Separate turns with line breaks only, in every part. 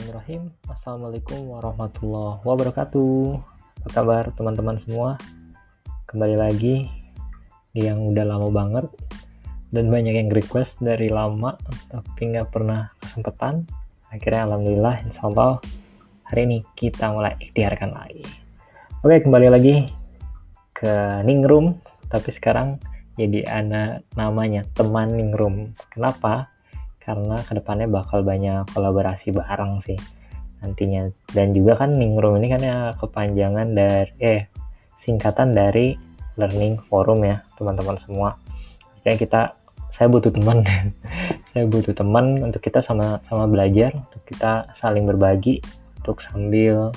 Bismillahirrahmanirrahim. Assalamualaikum warahmatullahi wabarakatuh. Apa kabar teman-teman semua? Kembali lagi yang udah lama banget Dan banyak yang request dari lama Tapi nggak pernah kesempatan Akhirnya Alhamdulillah Insya Allah Hari ini kita mulai ikhtiarkan lagi. Oke kembali lagi ke Ningrum Tapi sekarang jadi anak namanya teman Ningrum Kenapa? Karena ke depannya bakal banyak kolaborasi bareng sih nantinya. Dan juga kan Ningrum ini kan ya kepanjangan dari eh singkatan dari learning forum ya teman-teman semua. Jadi kita saya butuh teman. Saya butuh teman untuk kita sama-sama belajar untuk kita saling berbagi untuk sambil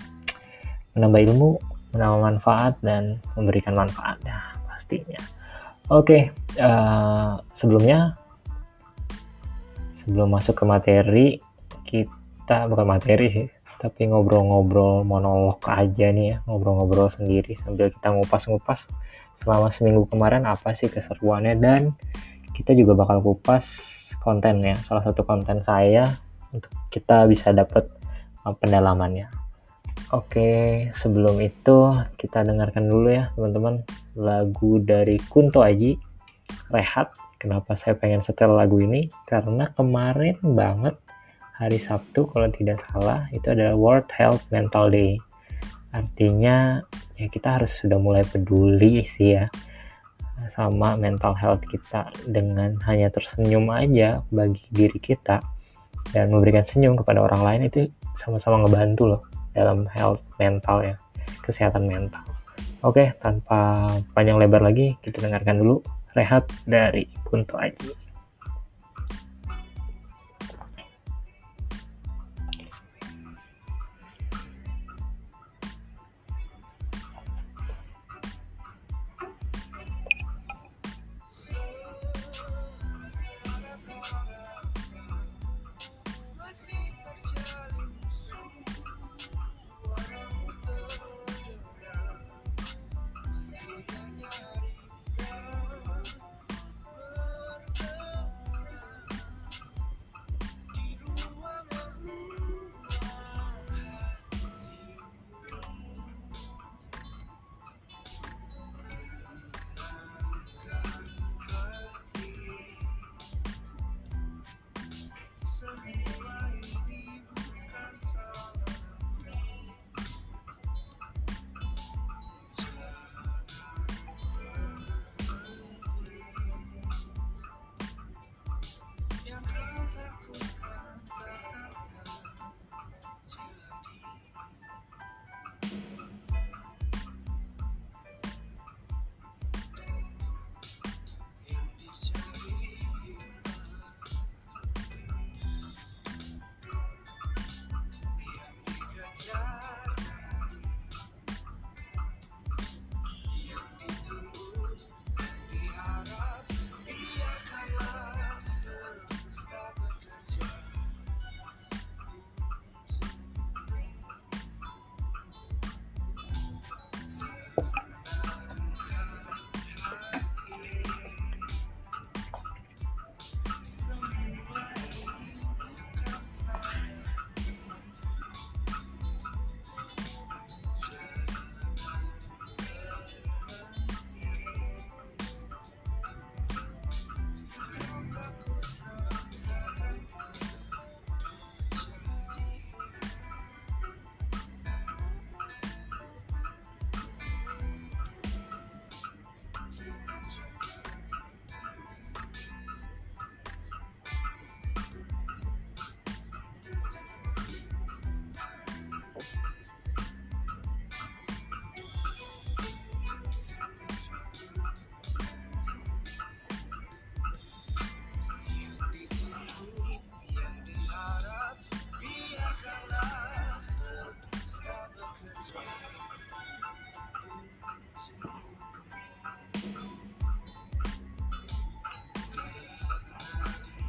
menambah ilmu menambah manfaat dan memberikan manfaat nah pastinya. Oke okay, uh, eh, sebelumnya sebelum masuk ke materi kita bukan materi sih tapi ngobrol-ngobrol monolog aja nih ya ngobrol-ngobrol sendiri sambil kita ngupas-ngupas selama seminggu kemarin apa sih keseruannya. Dan kita juga bakal kupas konten ya salah satu konten saya untuk kita bisa dapat uh, pendalamannya. Oke sebelum itu kita dengarkan dulu ya teman-teman lagu dari Kunto Aji Rehat Kenapa saya pengen setel lagu ini? Karena kemarin banget hari Sabtu kalau tidak salah itu adalah World Health Mental Day. Artinya ya kita harus sudah mulai peduli sih ya sama mental health kita dengan hanya tersenyum aja bagi diri kita dan memberikan senyum kepada orang lain itu sama-sama ngebantu loh dalam health mental ya kesehatan mental. Oke, tanpa panjang lebar lagi kita dengarkan dulu rehat dari Kunto Aji.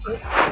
Right?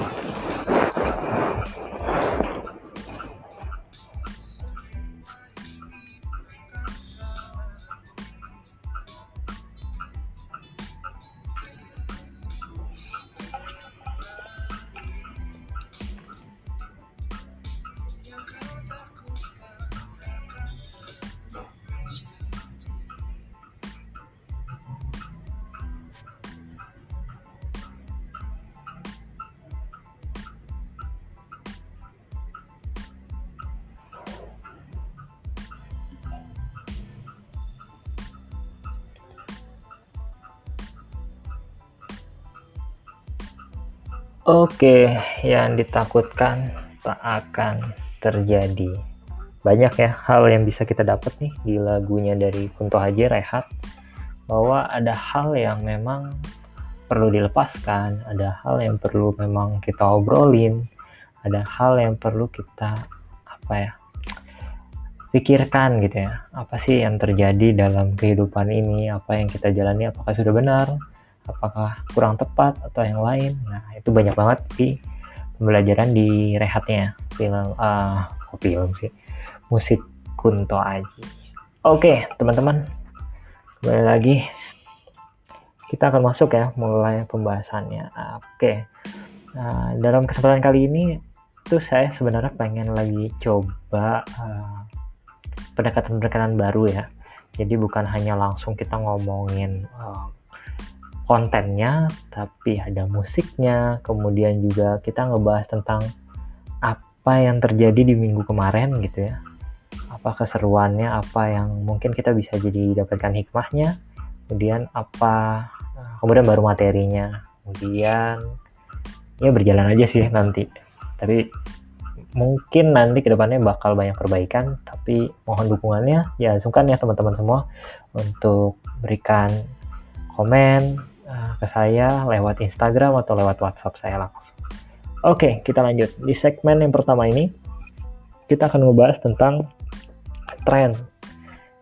Oke, yang ditakutkan tak akan terjadi. Banyak ya hal yang bisa kita dapat nih di lagunya dari Kunto Haji Rehat bahwa ada hal yang memang perlu dilepaskan, ada hal yang perlu memang kita obrolin, ada hal yang perlu kita apa ya pikirkan gitu ya. Apa sih yang terjadi dalam kehidupan ini? Apa yang kita jalani? Apakah sudah benar apakah kurang tepat atau yang lain. Nah itu banyak banget di pembelajaran di rehatnya film uh, oh film sih? Musik Kunto Aji. Oke teman-teman kembali lagi. Kita akan masuk ya mulai pembahasannya. Oke nah, dalam kesempatan kali ini tuh saya sebenarnya pengen lagi coba uh, pendekatan-pendekatan baru ya. Jadi bukan hanya langsung kita ngomongin uh, kontennya tapi ada musiknya. Kemudian juga kita ngebahas tentang apa yang terjadi di minggu kemarin gitu ya. Apa keseruannya apa yang mungkin kita bisa jadi dapatkan hikmahnya. Kemudian apa kemudian baru materinya. Kemudian ya berjalan aja sih nanti. Tapi mungkin nanti ke depannya bakal banyak perbaikan tapi mohon dukungannya. Ya sungkan ya teman-teman semua untuk berikan komen Eh, ke saya lewat Instagram atau lewat WhatsApp saya langsung. Oke, kita lanjut. Di segmen yang pertama ini, kita akan membahas tentang tren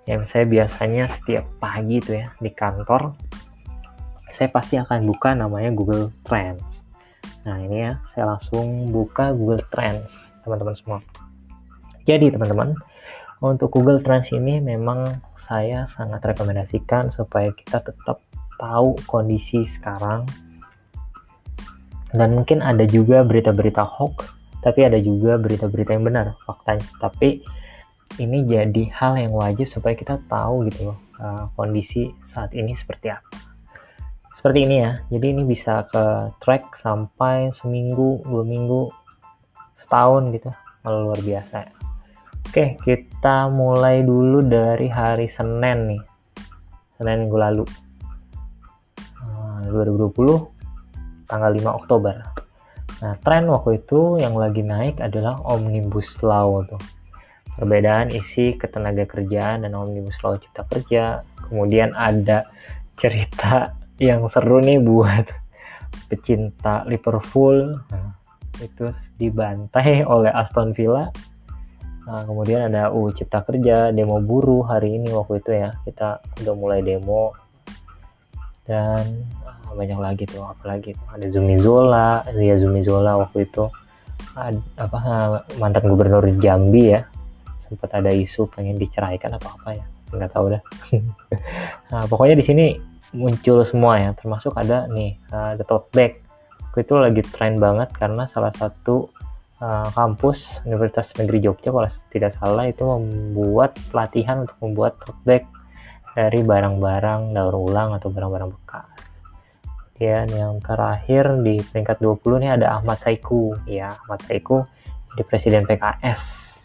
yang saya biasanya setiap pagi itu ya di kantor saya pasti akan buka namanya Google Trends. Nah ini ya saya langsung buka Google Trends teman-teman semua. Jadi teman-teman untuk Google Trends ini memang saya sangat rekomendasikan supaya kita tetap tahu kondisi sekarang. Dan mungkin ada juga berita-berita hoax tapi ada juga berita-berita yang benar faktanya tapi ini jadi hal yang wajib supaya kita tahu gitu loh uh, kondisi saat ini seperti apa. Seperti ini ya jadi ini bisa ke track sampai seminggu dua minggu setahun gitu. Malah luar biasa. Oke kita mulai dulu dari hari Senin nih. Senin minggu lalu 2020 tanggal 5 Oktober. Nah, tren waktu itu yang lagi naik adalah Omnibus Law tuh. Perbedaan isi ketenaga kerjaan dan Omnibus Law Cipta Kerja. Kemudian ada cerita yang seru nih buat pecinta Liverpool. Nah, itu dibantai oleh Aston Villa. Nah, kemudian ada U Cipta Kerja, demo buruh hari ini waktu itu ya. Kita udah mulai demo dan banyak lagi tuh apalagi tuh ada Zumi Zola ya Zumi Zola waktu itu. Ada, apa mantan gubernur Jambi ya sempat ada isu pengen diceraikan atau apa ya nggak tahu dah. Nah pokoknya di sini muncul semua ya termasuk ada nih uh, the tote bag itu lagi tren banget karena salah satu uh, kampus Universitas Negeri Jogja kalau tidak salah itu membuat pelatihan untuk membuat tote bag dari barang-barang daur ulang atau barang-barang bekas. Kemudian yang terakhir di peringkat 20 nih ada Ahmad Saiku. Ya Ahmad Saiku di presiden PKS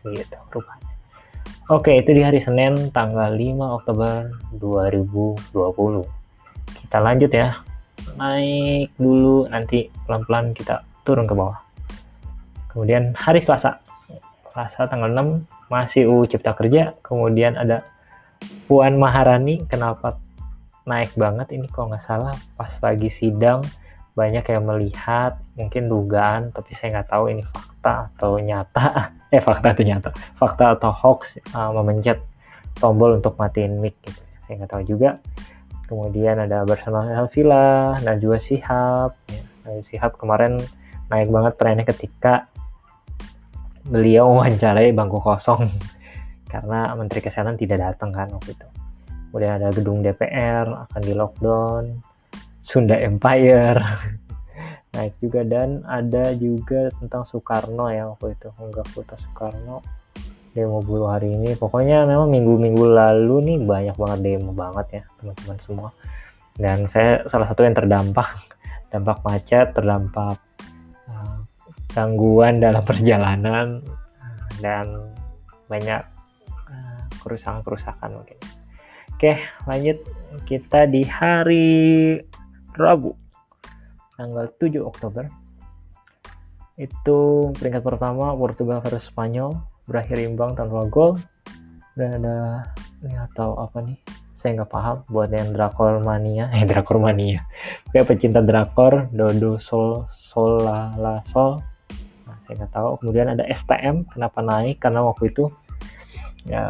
gitu rupanya. Oke itu di hari Senin tanggal 5 Oktober 2020 kita lanjut ya. Naik dulu nanti pelan-pelan kita turun ke bawah. Kemudian hari Selasa. Selasa tanggal 6 masih U Cipta Kerja kemudian ada Puan Maharani kenapa naik banget ini kalau nggak salah? Pas lagi sidang banyak yang melihat mungkin dugaan tapi saya nggak tahu ini fakta atau nyata. Eh fakta atau nyata. Fakta atau hoax uh, memencet tombol untuk matiin mic gitu. Saya nggak tahu juga. Kemudian ada Barcelona Villa Najwa Sihab. Ya. Najwa Sihab kemarin naik banget trennya ketika beliau wawancarai bangku kosong karena Menteri Kesehatan tidak datang kan waktu itu. Kemudian ada gedung DPR akan di lockdown. Sunda Empire. Naik juga. Dan ada juga tentang Soekarno ya waktu itu. Enggak foto Soekarno. Demo buruh hari ini. Pokoknya memang minggu-minggu lalu nih banyak banget demo banget ya teman-teman semua. Dan saya salah satu yang terdampak. Dampak macet terdampak uh, gangguan dalam perjalanan. Dan banyak kerusakan-kerusakan mungkin. Oke, lanjut. Kita di hari Rabu tanggal 7 Oktober. itu peringkat pertama Portugal versus Spanyol. Berakhir imbang tanpa gol. Dan ada ini atau apa nih? Saya nggak paham. Buat yang drakor mania eh drakor mania kayak pecinta drakor Dodo Sol Solala Sol. Nah, saya nggak tahu. Kemudian ada STM kenapa naik? Karena waktu itu ya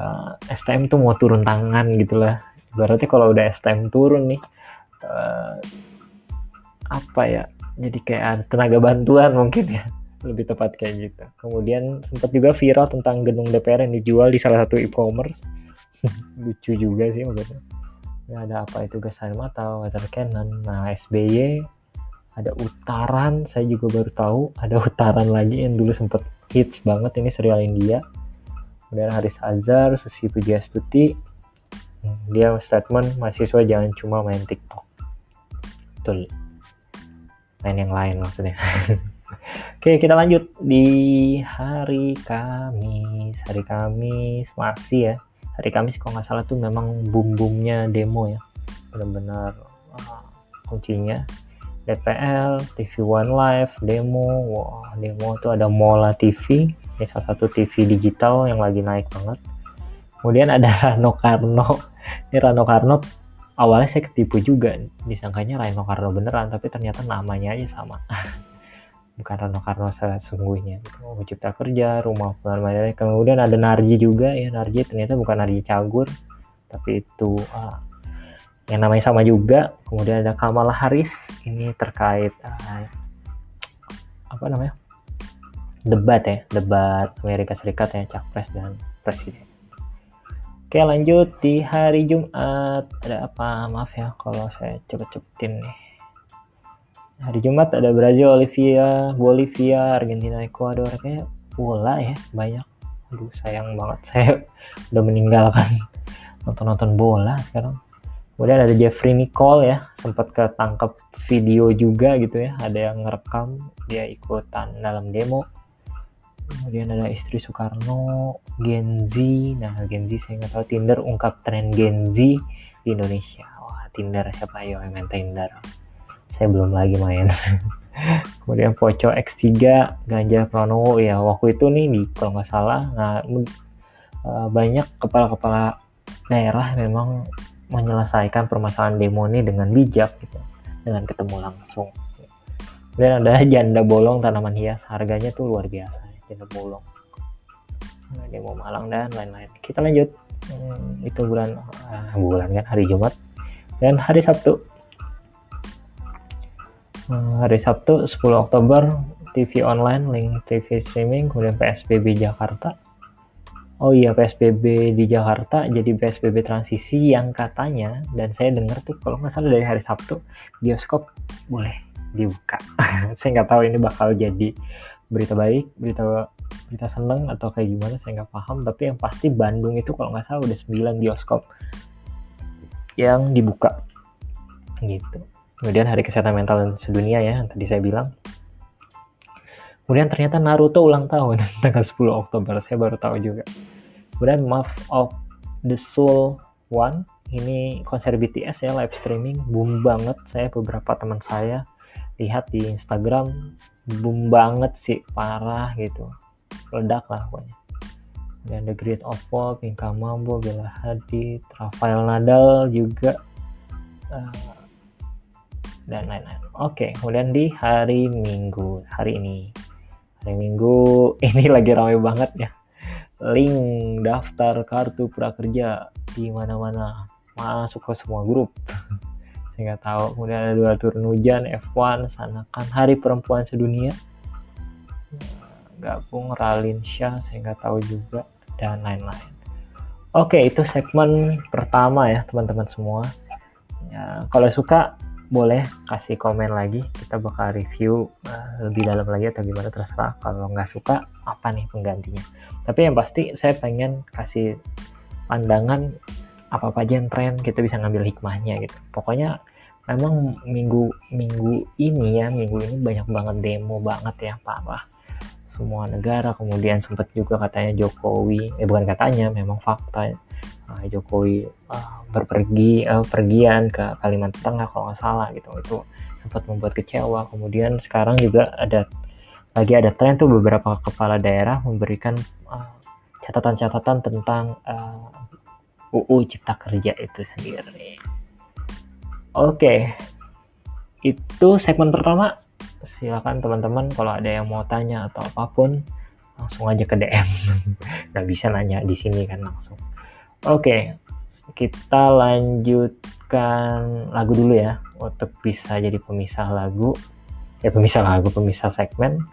STM tuh mau turun tangan gitu lah berarti kalau udah STM turun nih uh, apa ya jadi kayak tenaga bantuan mungkin ya. Lebih tepat kayak gitu. Kemudian sempat juga viral tentang gedung DPR yang dijual di salah satu e-commerce. Lucu juga sih maksudnya. Ya ada apa itu gas air mata water cannon nah SBY ada utaran saya juga baru tahu ada utaran lagi yang dulu sempat hits banget ini serial India kemudian Haris Azhar Susi Pujiastuti dia statement mahasiswa jangan cuma main TikTok. Betul. Main yang lain maksudnya. Oke kita lanjut di hari Kamis. Hari Kamis masih ya. Hari Kamis kalau nggak salah tuh memang boom boomnya demo ya. Benar-benar uh, kuncinya. DPL, TV One Live, demo, wah demo tuh ada Mola TV ini salah satu TV digital yang lagi naik banget. Kemudian ada Rano Karno. Ini Rano Karno awalnya saya ketipu juga. Disangkanya Rano Karno beneran tapi ternyata namanya aja sama. Bukan Rano Karno sesungguhnya. Oh, cipta kerja rumah pengalaman kemudian ada Narji juga. Ya Narji ternyata bukan Narji Cagur tapi itu uh, yang namanya sama juga. Kemudian ada Kamala Harris. Ini terkait uh, apa namanya debat ya, debat Amerika Serikat ya, capres dan presiden. Oke lanjut di hari Jumat ada apa? Maaf ya kalau saya cepet-cepetin nih. Hari Jumat ada Brazil, Olivia, Bolivia, Argentina, Ekuador kayak bola ya banyak. Aduh sayang banget saya udah meninggalkan nonton-nonton bola sekarang. Kemudian ada Jeffrey Nicole ya, sempat ketangkep video juga gitu ya, ada yang ngerekam dia ikutan dalam demo kemudian ada istri Soekarno Gen Z. Nah Gen Z saya nggak tahu Tinder ungkap tren Gen Z di Indonesia. Wah Tinder siapa? Ayo yang main Tinder. Saya belum lagi main. Kemudian Poco X3 Ganjar Pranowo. Ya waktu itu nih di kalau nggak salah nah eh, banyak kepala-kepala daerah memang menyelesaikan permasalahan demo ini dengan bijak gitu dengan ketemu langsung. Kemudian ada janda bolong tanaman hias harganya tuh luar biasa Janda Bolong nah, demo Malang dan lain-lain. Kita lanjut. Hmm, itu bulan uh, bulan kan hari Jumat. Dan hari Sabtu. Uh, hari Sabtu 10 Oktober TV online link TV streaming kemudian PSBB Jakarta. Oh iya PSBB di Jakarta jadi PSBB transisi yang katanya dan saya dengar tuh kalau nggak salah dari hari Sabtu bioskop boleh dibuka. saya nggak tahu ini bakal jadi berita baik berita berita seneng atau kayak gimana saya nggak paham. Tapi yang pasti Bandung itu kalau nggak salah udah 9 bioskop yang dibuka. Gitu. Kemudian hari kesehatan mental sedunia ya tadi saya bilang. Kemudian ternyata Naruto ulang tahun tanggal 10 Oktober. Saya baru tahu juga. Kemudian Map of the Soul One ini konser BTS ya live streaming. Boom banget. Saya beberapa teman saya lihat di Instagram boom banget sih parah gitu. Ledak lah pokoknya. Dan The Great of Pop, Pinka Mambo, Bella Hadid, Rafael Nadal juga uh, dan lain-lain. Oke, kemudian di hari Minggu hari ini. Hari Minggu ini lagi ramai banget ya. Link daftar kartu prakerja di mana-mana. Masuk ke semua grup saya nggak tahu. Kemudian ada dua turun hujan F1 sanakan hari perempuan sedunia. Gabung Ralin Syah saya nggak tahu juga dan lain-lain. Oke itu segmen pertama ya teman-teman semua. Ya, kalau suka boleh kasih komen lagi. Kita bakal review uh, lebih dalam lagi atau gimana terserah. Kalau nggak suka apa nih penggantinya? Tapi yang pasti saya pengen kasih pandangan apa apa aja yang tren kita bisa ngambil hikmahnya gitu. Pokoknya memang minggu minggu ini ya minggu ini banyak banget demo banget ya parah semua negara kemudian sempat juga katanya Jokowi eh bukan katanya memang fakta uh, Jokowi uh, berpergi uh, pergian ke Kalimantan Tengah kalau nggak salah gitu. Itu sempat membuat kecewa. Kemudian sekarang juga ada lagi ada tren tuh beberapa kepala daerah memberikan uh, catatan-catatan tentang uh, UU Cipta Kerja itu sendiri. Oke, itu segmen pertama. Silakan teman-teman kalau ada yang mau tanya atau apa pun langsung aja ke DM. Gak bisa nanya di sini kan langsung. Oke, kita lanjutkan lagu dulu ya untuk bisa jadi pemisah lagu. Ya pemisah lagu, pemisah segmen.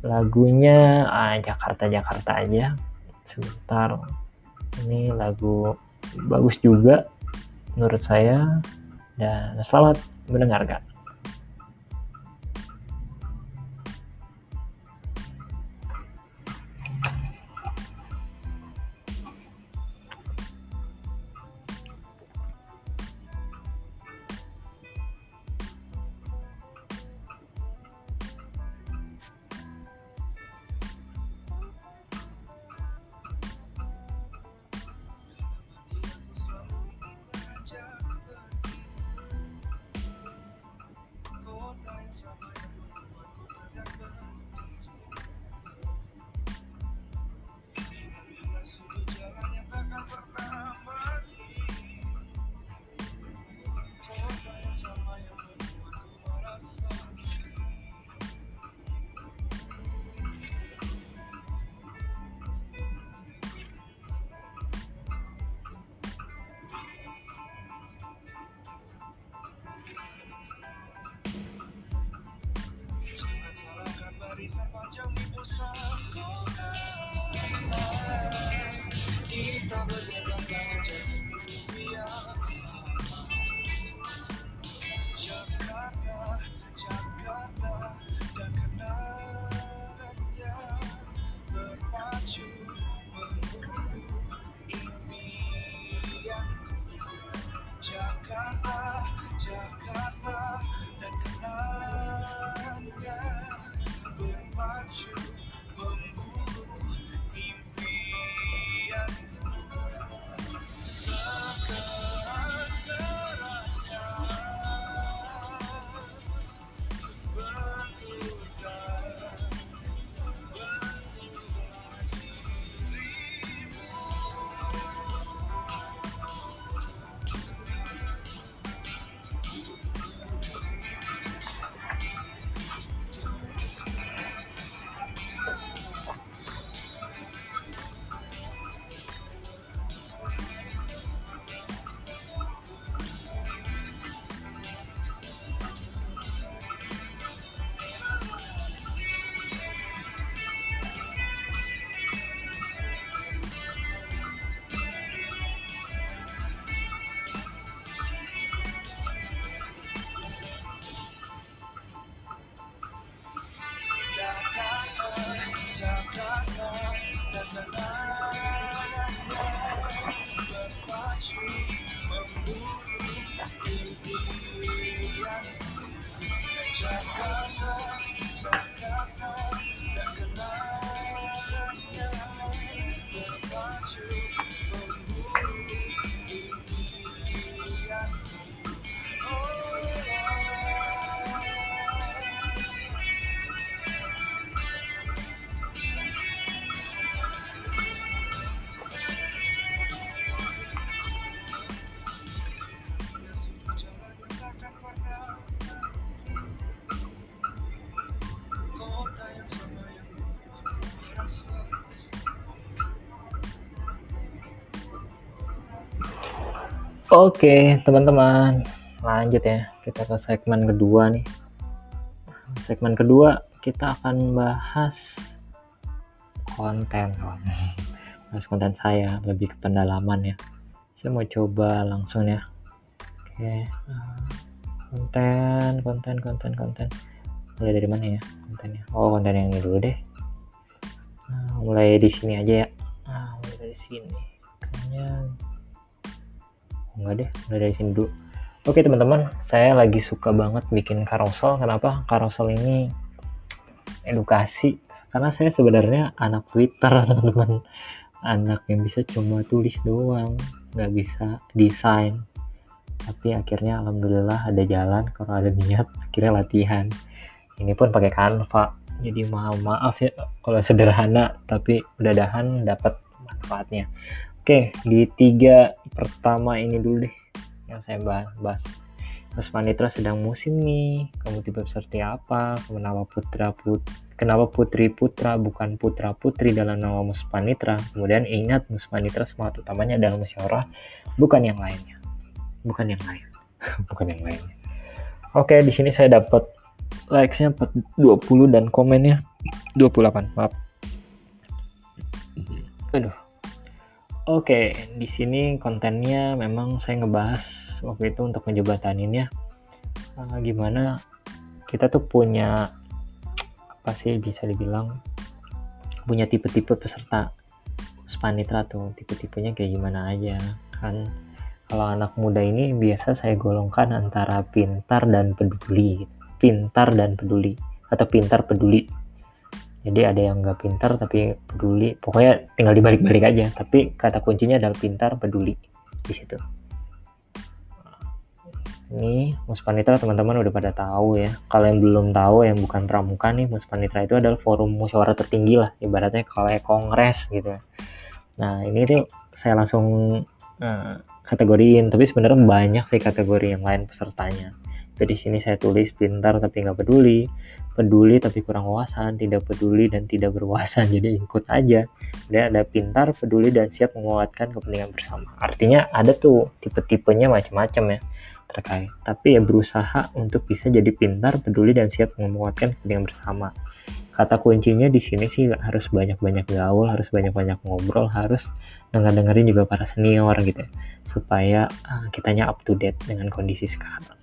Lagunya ah, Jakarta Jakarta aja. Sebentar ini lagu bagus juga menurut saya. Dan selamat mendengarkan
dan kenangannya
Oke, teman-teman, lanjut ya. Kita ke segmen kedua nih. Segmen kedua kita akan bahas konten, bahas konten saya lebih ke pendalaman ya. Saya mau coba langsung ya. Oke, eh, konten, konten, konten, konten. Mulai dari mana ya kontennya? Oh, konten yang ini dulu deh. Nah, mulai di sini aja ya. Nah, mulai dari sini. Kayaknya enggak deh mulai dari sini dulu. Oke teman-teman saya lagi suka banget bikin carousel kenapa? Carousel ini edukasi. Karena saya sebenarnya anak twitter teman-teman. Anak yang bisa cuma tulis doang nggak bisa desain. Tapi akhirnya alhamdulillah ada jalan kalau ada niat akhirnya latihan. Ini pun pakai Canva. Jadi maaf maaf ya kalau sederhana tapi udah dahan dapat manfaatnya oke di tiga pertama ini dulu deh yang saya bahas. Mas Panitra sedang musim nih. Kamu tipe seperti apa? Kenapa putra put kenapa putri putra bukan putra putri dalam nama Mus Panitra kemudian ingat Mus Panitra semangat utamanya adalah musyawarah bukan yang lainnya. Bukan yang lain. Bukan yang lainnya oke di sini saya dapat likes-nya 20 dan komennya 28 maaf. Aduh oke di sini kontennya memang saya ngebahas waktu itu untuk ngejebatanin ya uh, gimana kita tuh punya apa sih bisa dibilang punya tipe-tipe peserta spanitra tuh. Tipe-tipenya kayak gimana aja kan? Kalau anak muda ini biasa saya golongkan antara pintar dan peduli. Pintar dan peduli atau pintar peduli jadi ada yang nggak pintar tapi peduli. Pokoknya tinggal dibalik-balik aja. Tapi kata kuncinya adalah pintar peduli. Di situ. Ini Muspanitra teman-teman udah pada tahu ya. Kalau yang belum tahu yang bukan pramuka nih Muspanitra itu adalah forum musyawarah tertinggi lah. Ibaratnya kalau kongres gitu nah ini tuh saya langsung uh, kategoriin. Tapi sebenarnya banyak sih kategori yang lain pesertanya. Tapi di sini saya tulis pintar tapi nggak peduli peduli tapi kurang wawasan tidak peduli dan tidak berwawasan jadi ikut aja. Dan ada pintar peduli dan siap menguatkan kepentingan bersama. Artinya ada tuh tipe-tipenya macam-macam ya terkait. Tapi ya berusaha untuk bisa jadi pintar peduli dan siap menguatkan kepentingan bersama. Kata kuncinya di sini sih harus banyak-banyak gaul, harus banyak-banyak ngobrol, harus denger-dengerin juga para senior gitu ya, supaya uh, kitanya up to date dengan kondisi sekarang.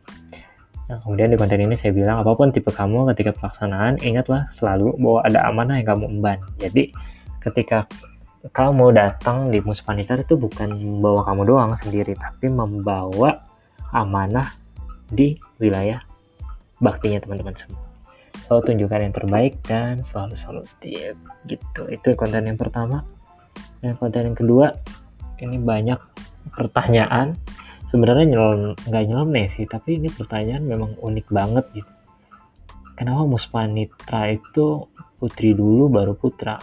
Nah, kemudian di konten ini saya bilang apa pun tipe kamu ketika pelaksanaan, ingatlah selalu bahwa ada amanah yang kamu emban. Jadi ketika kamu datang di Muspanitar itu bukan membawa kamu doang sendiri, tapi membawa amanah di wilayah baktinya teman-teman semua. Selalu tunjukkan yang terbaik dan selalu solutif gitu. Itu konten yang pertama. Dan konten yang kedua ini banyak pertanyaan sebenarnya nyelam nggak nyelam sih tapi ini pertanyaan memang unik banget gitu kenapa Muspanitra itu putri dulu baru putra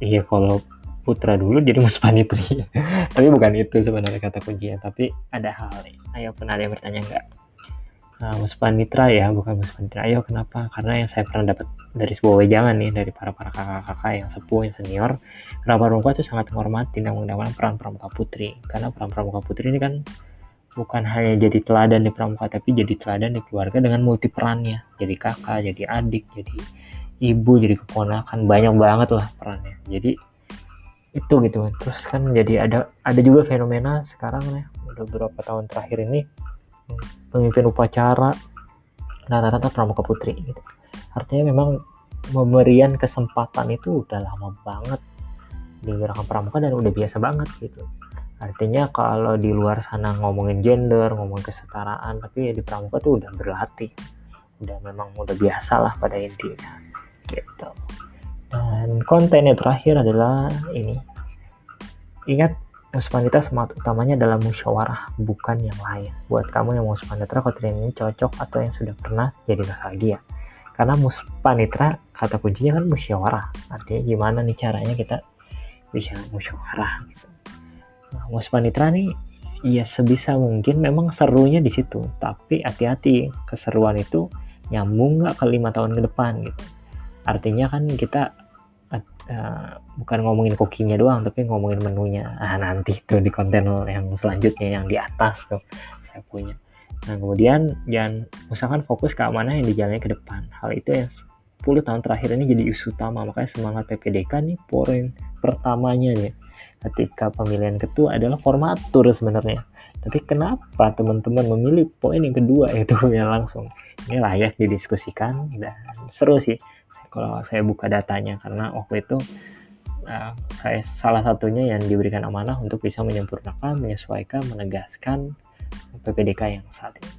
iya kalau putra dulu jadi Muspanitri tapi bukan itu sebenarnya kata kuncinya tapi ada hal ayo pernah ada yang bertanya nggak Nah, Muspanitra ya, bukan Muspanitra. Ayo kenapa? Karena yang saya pernah dapat dari sebuah wejangan nih dari para para kakak-kakak yang sepuh, yang senior, kenapa pramuka itu sangat menghormati dan menggunakan peran pramuka putri. Karena peran pramuka putri ini kan bukan hanya jadi teladan di pramuka, tapi jadi teladan di keluarga dengan multi perannya. Jadi kakak, jadi adik, jadi ibu, jadi keponakan, banyak banget lah perannya. Jadi itu gitu. Terus kan jadi ada ada juga fenomena sekarang ya, udah beberapa tahun terakhir ini pemimpin upacara rata-rata pramuka putri gitu artinya memang pemberian kesempatan itu udah lama banget di gerakan pramuka dan udah biasa banget gitu artinya kalau di luar sana ngomongin gender ngomongin kesetaraan tapi ya di pramuka tuh udah berlatih udah memang udah biasa lah pada intinya gitu dan kontennya terakhir adalah ini ingat Muspanitra semangat utamanya adalah musyawarah, bukan yang lain. Buat kamu yang mau muspanitra, kontren ini cocok atau yang sudah pernah jadi nostalgia. Karena muspanitra, kata kuncinya kan musyawarah. Artinya gimana nih caranya kita bisa musyawarah gitu. Nah, muspanitra nih ya sebisa mungkin memang serunya di situ. Tapi hati-hati, keseruan itu nyambung nggak ke lima tahun ke depan gitu. Artinya kan kita uh, bukan ngomongin kokinya doang tapi ngomongin menunya. Ah nanti tuh di konten yang selanjutnya yang di atas tuh saya punya. Nah kemudian jangan misalkan fokus ke amanah yang dijalani ke depan. Hal itu yang 10 tahun terakhir ini jadi isu utama. Makanya semangat PPDK nih poin pertamanya nih ketika pemilihan ketua adalah formatur sebenarnya. Tapi kenapa teman-teman memilih poin yang kedua itu? Yang langsung. Ini layak didiskusikan dan seru sih. Kalau saya buka datanya karena waktu itu uh, saya salah satunya yang diberikan amanah untuk bisa menyempurnakan, menyesuaikan, menegaskan PPDK yang saat ini.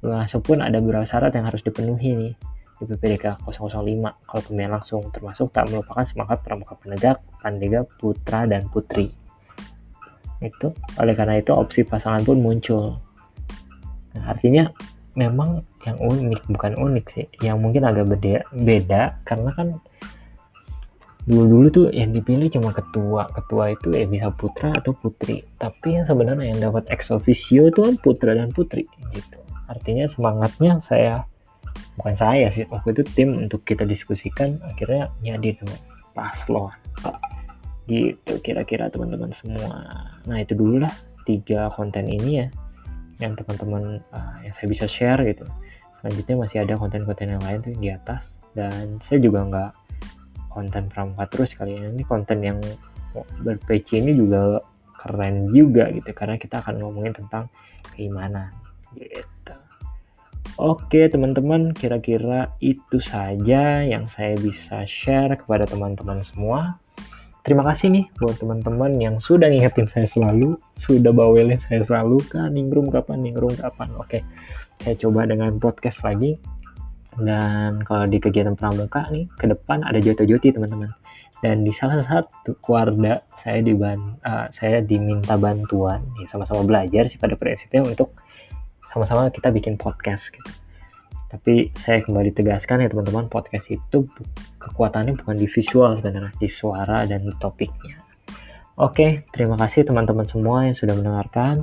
Masuk pun ada beberapa syarat yang harus dipenuhi nih di PPDK 005 kalau pemilihan langsung termasuk tak melupakan semangat pramuka penegak, kandega, putra dan putri. Itu oleh karena itu opsi pasangan pun muncul. Nah, artinya memang yang unik bukan unik sih yang mungkin agak beda beda karena kan dulu dulu tuh yang dipilih cuma ketua ketua itu ya bisa putra atau putri tapi yang sebenarnya yang dapat ex officio itu kan putra dan putri gitu artinya semangatnya saya bukan saya sih waktu itu tim untuk kita diskusikan akhirnya nyadi tuh paslon gitu kira-kira teman-teman semua. Nah itu dulu lah tiga konten ini ya yang teman-teman uh, yang saya bisa share gitu. Selanjutnya masih ada konten-konten yang lain tuh di atas dan saya juga nggak konten pramuka terus kali ini ini konten yang ber-PC ini juga keren juga gitu karena kita akan ngomongin tentang keimanan gitu Oke teman-teman, kira-kira itu saja yang saya bisa share kepada teman-teman semua. Terima kasih nih buat teman-teman yang sudah ngingetin saya selalu, sudah bawelin saya selalu, kan ningrum kapan, ningrum kapan. Oke, saya coba dengan podcast lagi. Dan kalau di kegiatan pramuka nih, ke depan ada joti-joti teman-teman. Dan di salah satu keluarga saya di uh, saya diminta bantuan, ya sama-sama belajar sih pada prinsipnya untuk sama-sama kita bikin podcast gitu. Tapi saya kembali tegaskan ya teman-teman, podcast itu kekuatannya bukan di visual sebenarnya, di suara dan di topiknya. Oke, terima kasih teman-teman semua yang sudah mendengarkan.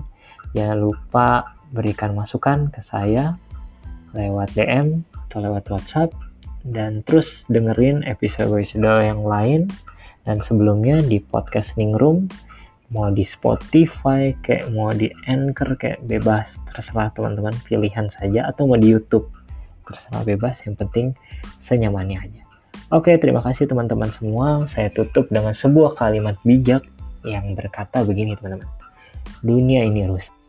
Jangan lupa berikan masukan ke saya lewat DM atau lewat WhatsApp dan terus dengerin episode-episode yang lain dan sebelumnya di podcast Ningrum mau di Spotify kayak mau di Anchor kayak bebas terserah teman-teman pilihan saja atau mau di YouTube terserah bebas yang penting senyamannya aja. Oke terima kasih teman-teman semua. Saya tutup dengan sebuah kalimat bijak yang berkata begini teman-teman. Dunia ini rusak